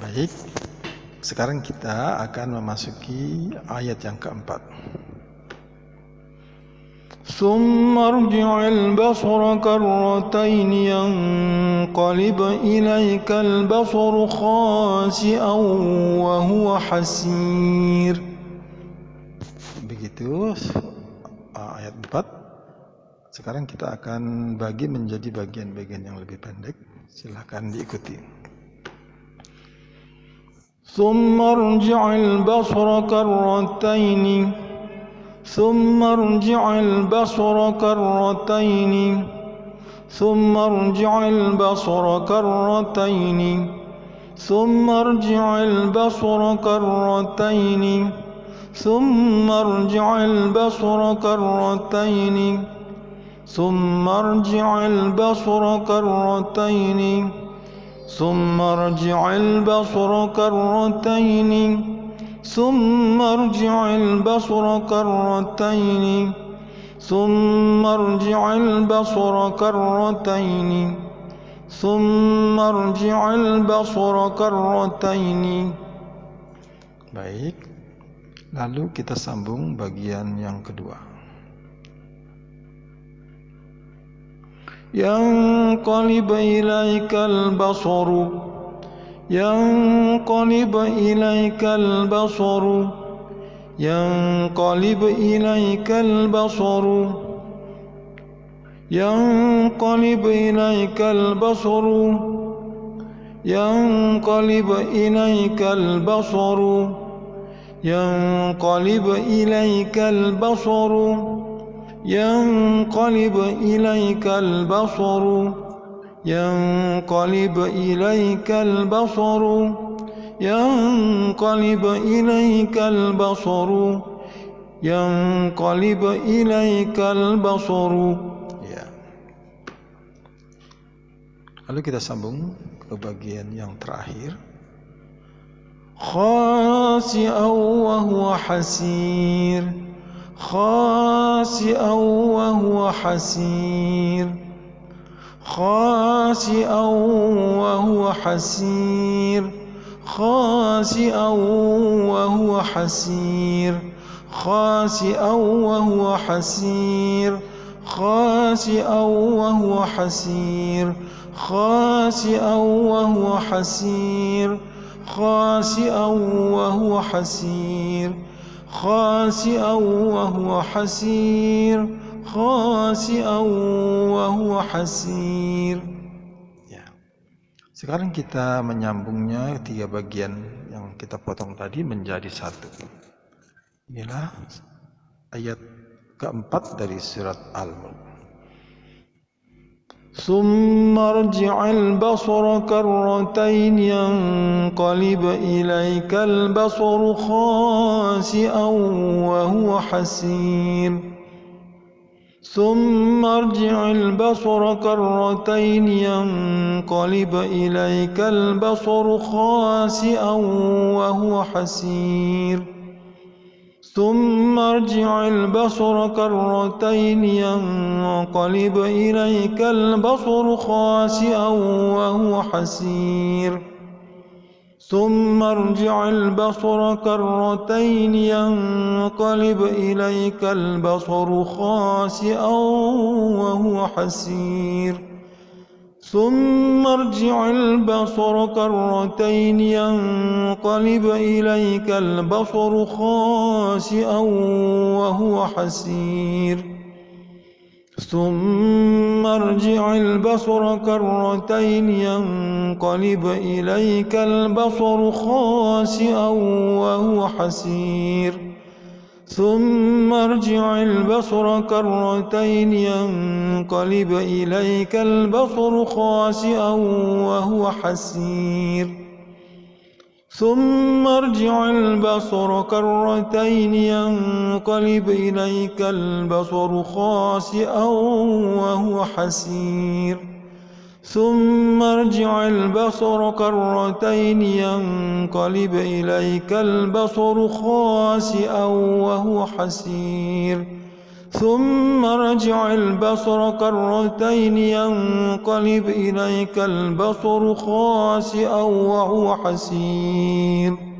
Baik, sekarang kita akan memasuki ayat yang keempat. ثم ارجع البصر كرتين ينقلب إليك البصر خاسئا وهو حسير Begitu uh, ayat 4. Sekarang kita akan bagi menjadi bagian-bagian yang lebih pendek. Silahkan diikuti. ثم ارجع البصر كرتين. ثم ارجع البصر كرتين. ثم ارجع البصر كرتين. ثم ارجع البصر كرتين. ثم ارجع البصر كرتين. ثم ارجع البصر كرتين. ثم ارجع البصر كرتين ثم ارجع البصر كرتين ثم ارجع البصر كرتين ثم ارجع البصر كرتين Baik. Lalu kita sambung bagian yang kedua. ينقلب إليك البصر. ينقلب إليك البصر. ينقلب إليك البصر. ينقلب إليك البصر. ينقلب إليك البصر. ينقلب إليك البصر. ينقلب إليك البصر ينقلب إليك البصر ينقلب إليك البصر ينقلب إليك البصر Ya. Lalu kita sambung ke bagian yang terakhir. خاسئا وهو حسير خاسئا وهو حسير. خاسئا وهو حسير. خاسئا وهو حسير. خاسئا وهو حسير. خاسئا وهو حسير. خاسئا وهو حسير. خاسئا وهو حسير. خاسئا وهو حسير خاسئا وهو حسير Ya. Sekarang kita menyambungnya tiga bagian yang kita potong tadi menjadi satu. Inilah ayat keempat dari surat Al-Mulk. ثم ارجع البصر كرتين ينقلب إليك البصر خاسئا وهو حسير. ثم ارجع البصر كرتين ينقلب إليك البصر خاسئا وهو حسير. ثم ارجع البصر كرتين ينقلب إليك البصر خاسئا وهو حسير. ثم ارجع البصر كرتين ينقلب إليك البصر خاسئا وهو حسير. ثم ارجع البصر كرتين ينقلب إليك البصر خاسئا وهو حسير. ثم ارجع البصر كرتين ينقلب إليك البصر خاسئا وهو حسير. ثم ارجع البصر كرتين ينقلب إليك البصر خاسئا وهو حسير. ثم ارجع البصر كرتين ينقلب إليك البصر خاسئا وهو حسير. ثم ارجع البصر كرتين ينقلب إليك البصر خاسئا وهو حسير. ثم رجع البصر كرتين ينقلب إليك البصر خاسئا وهو حسير.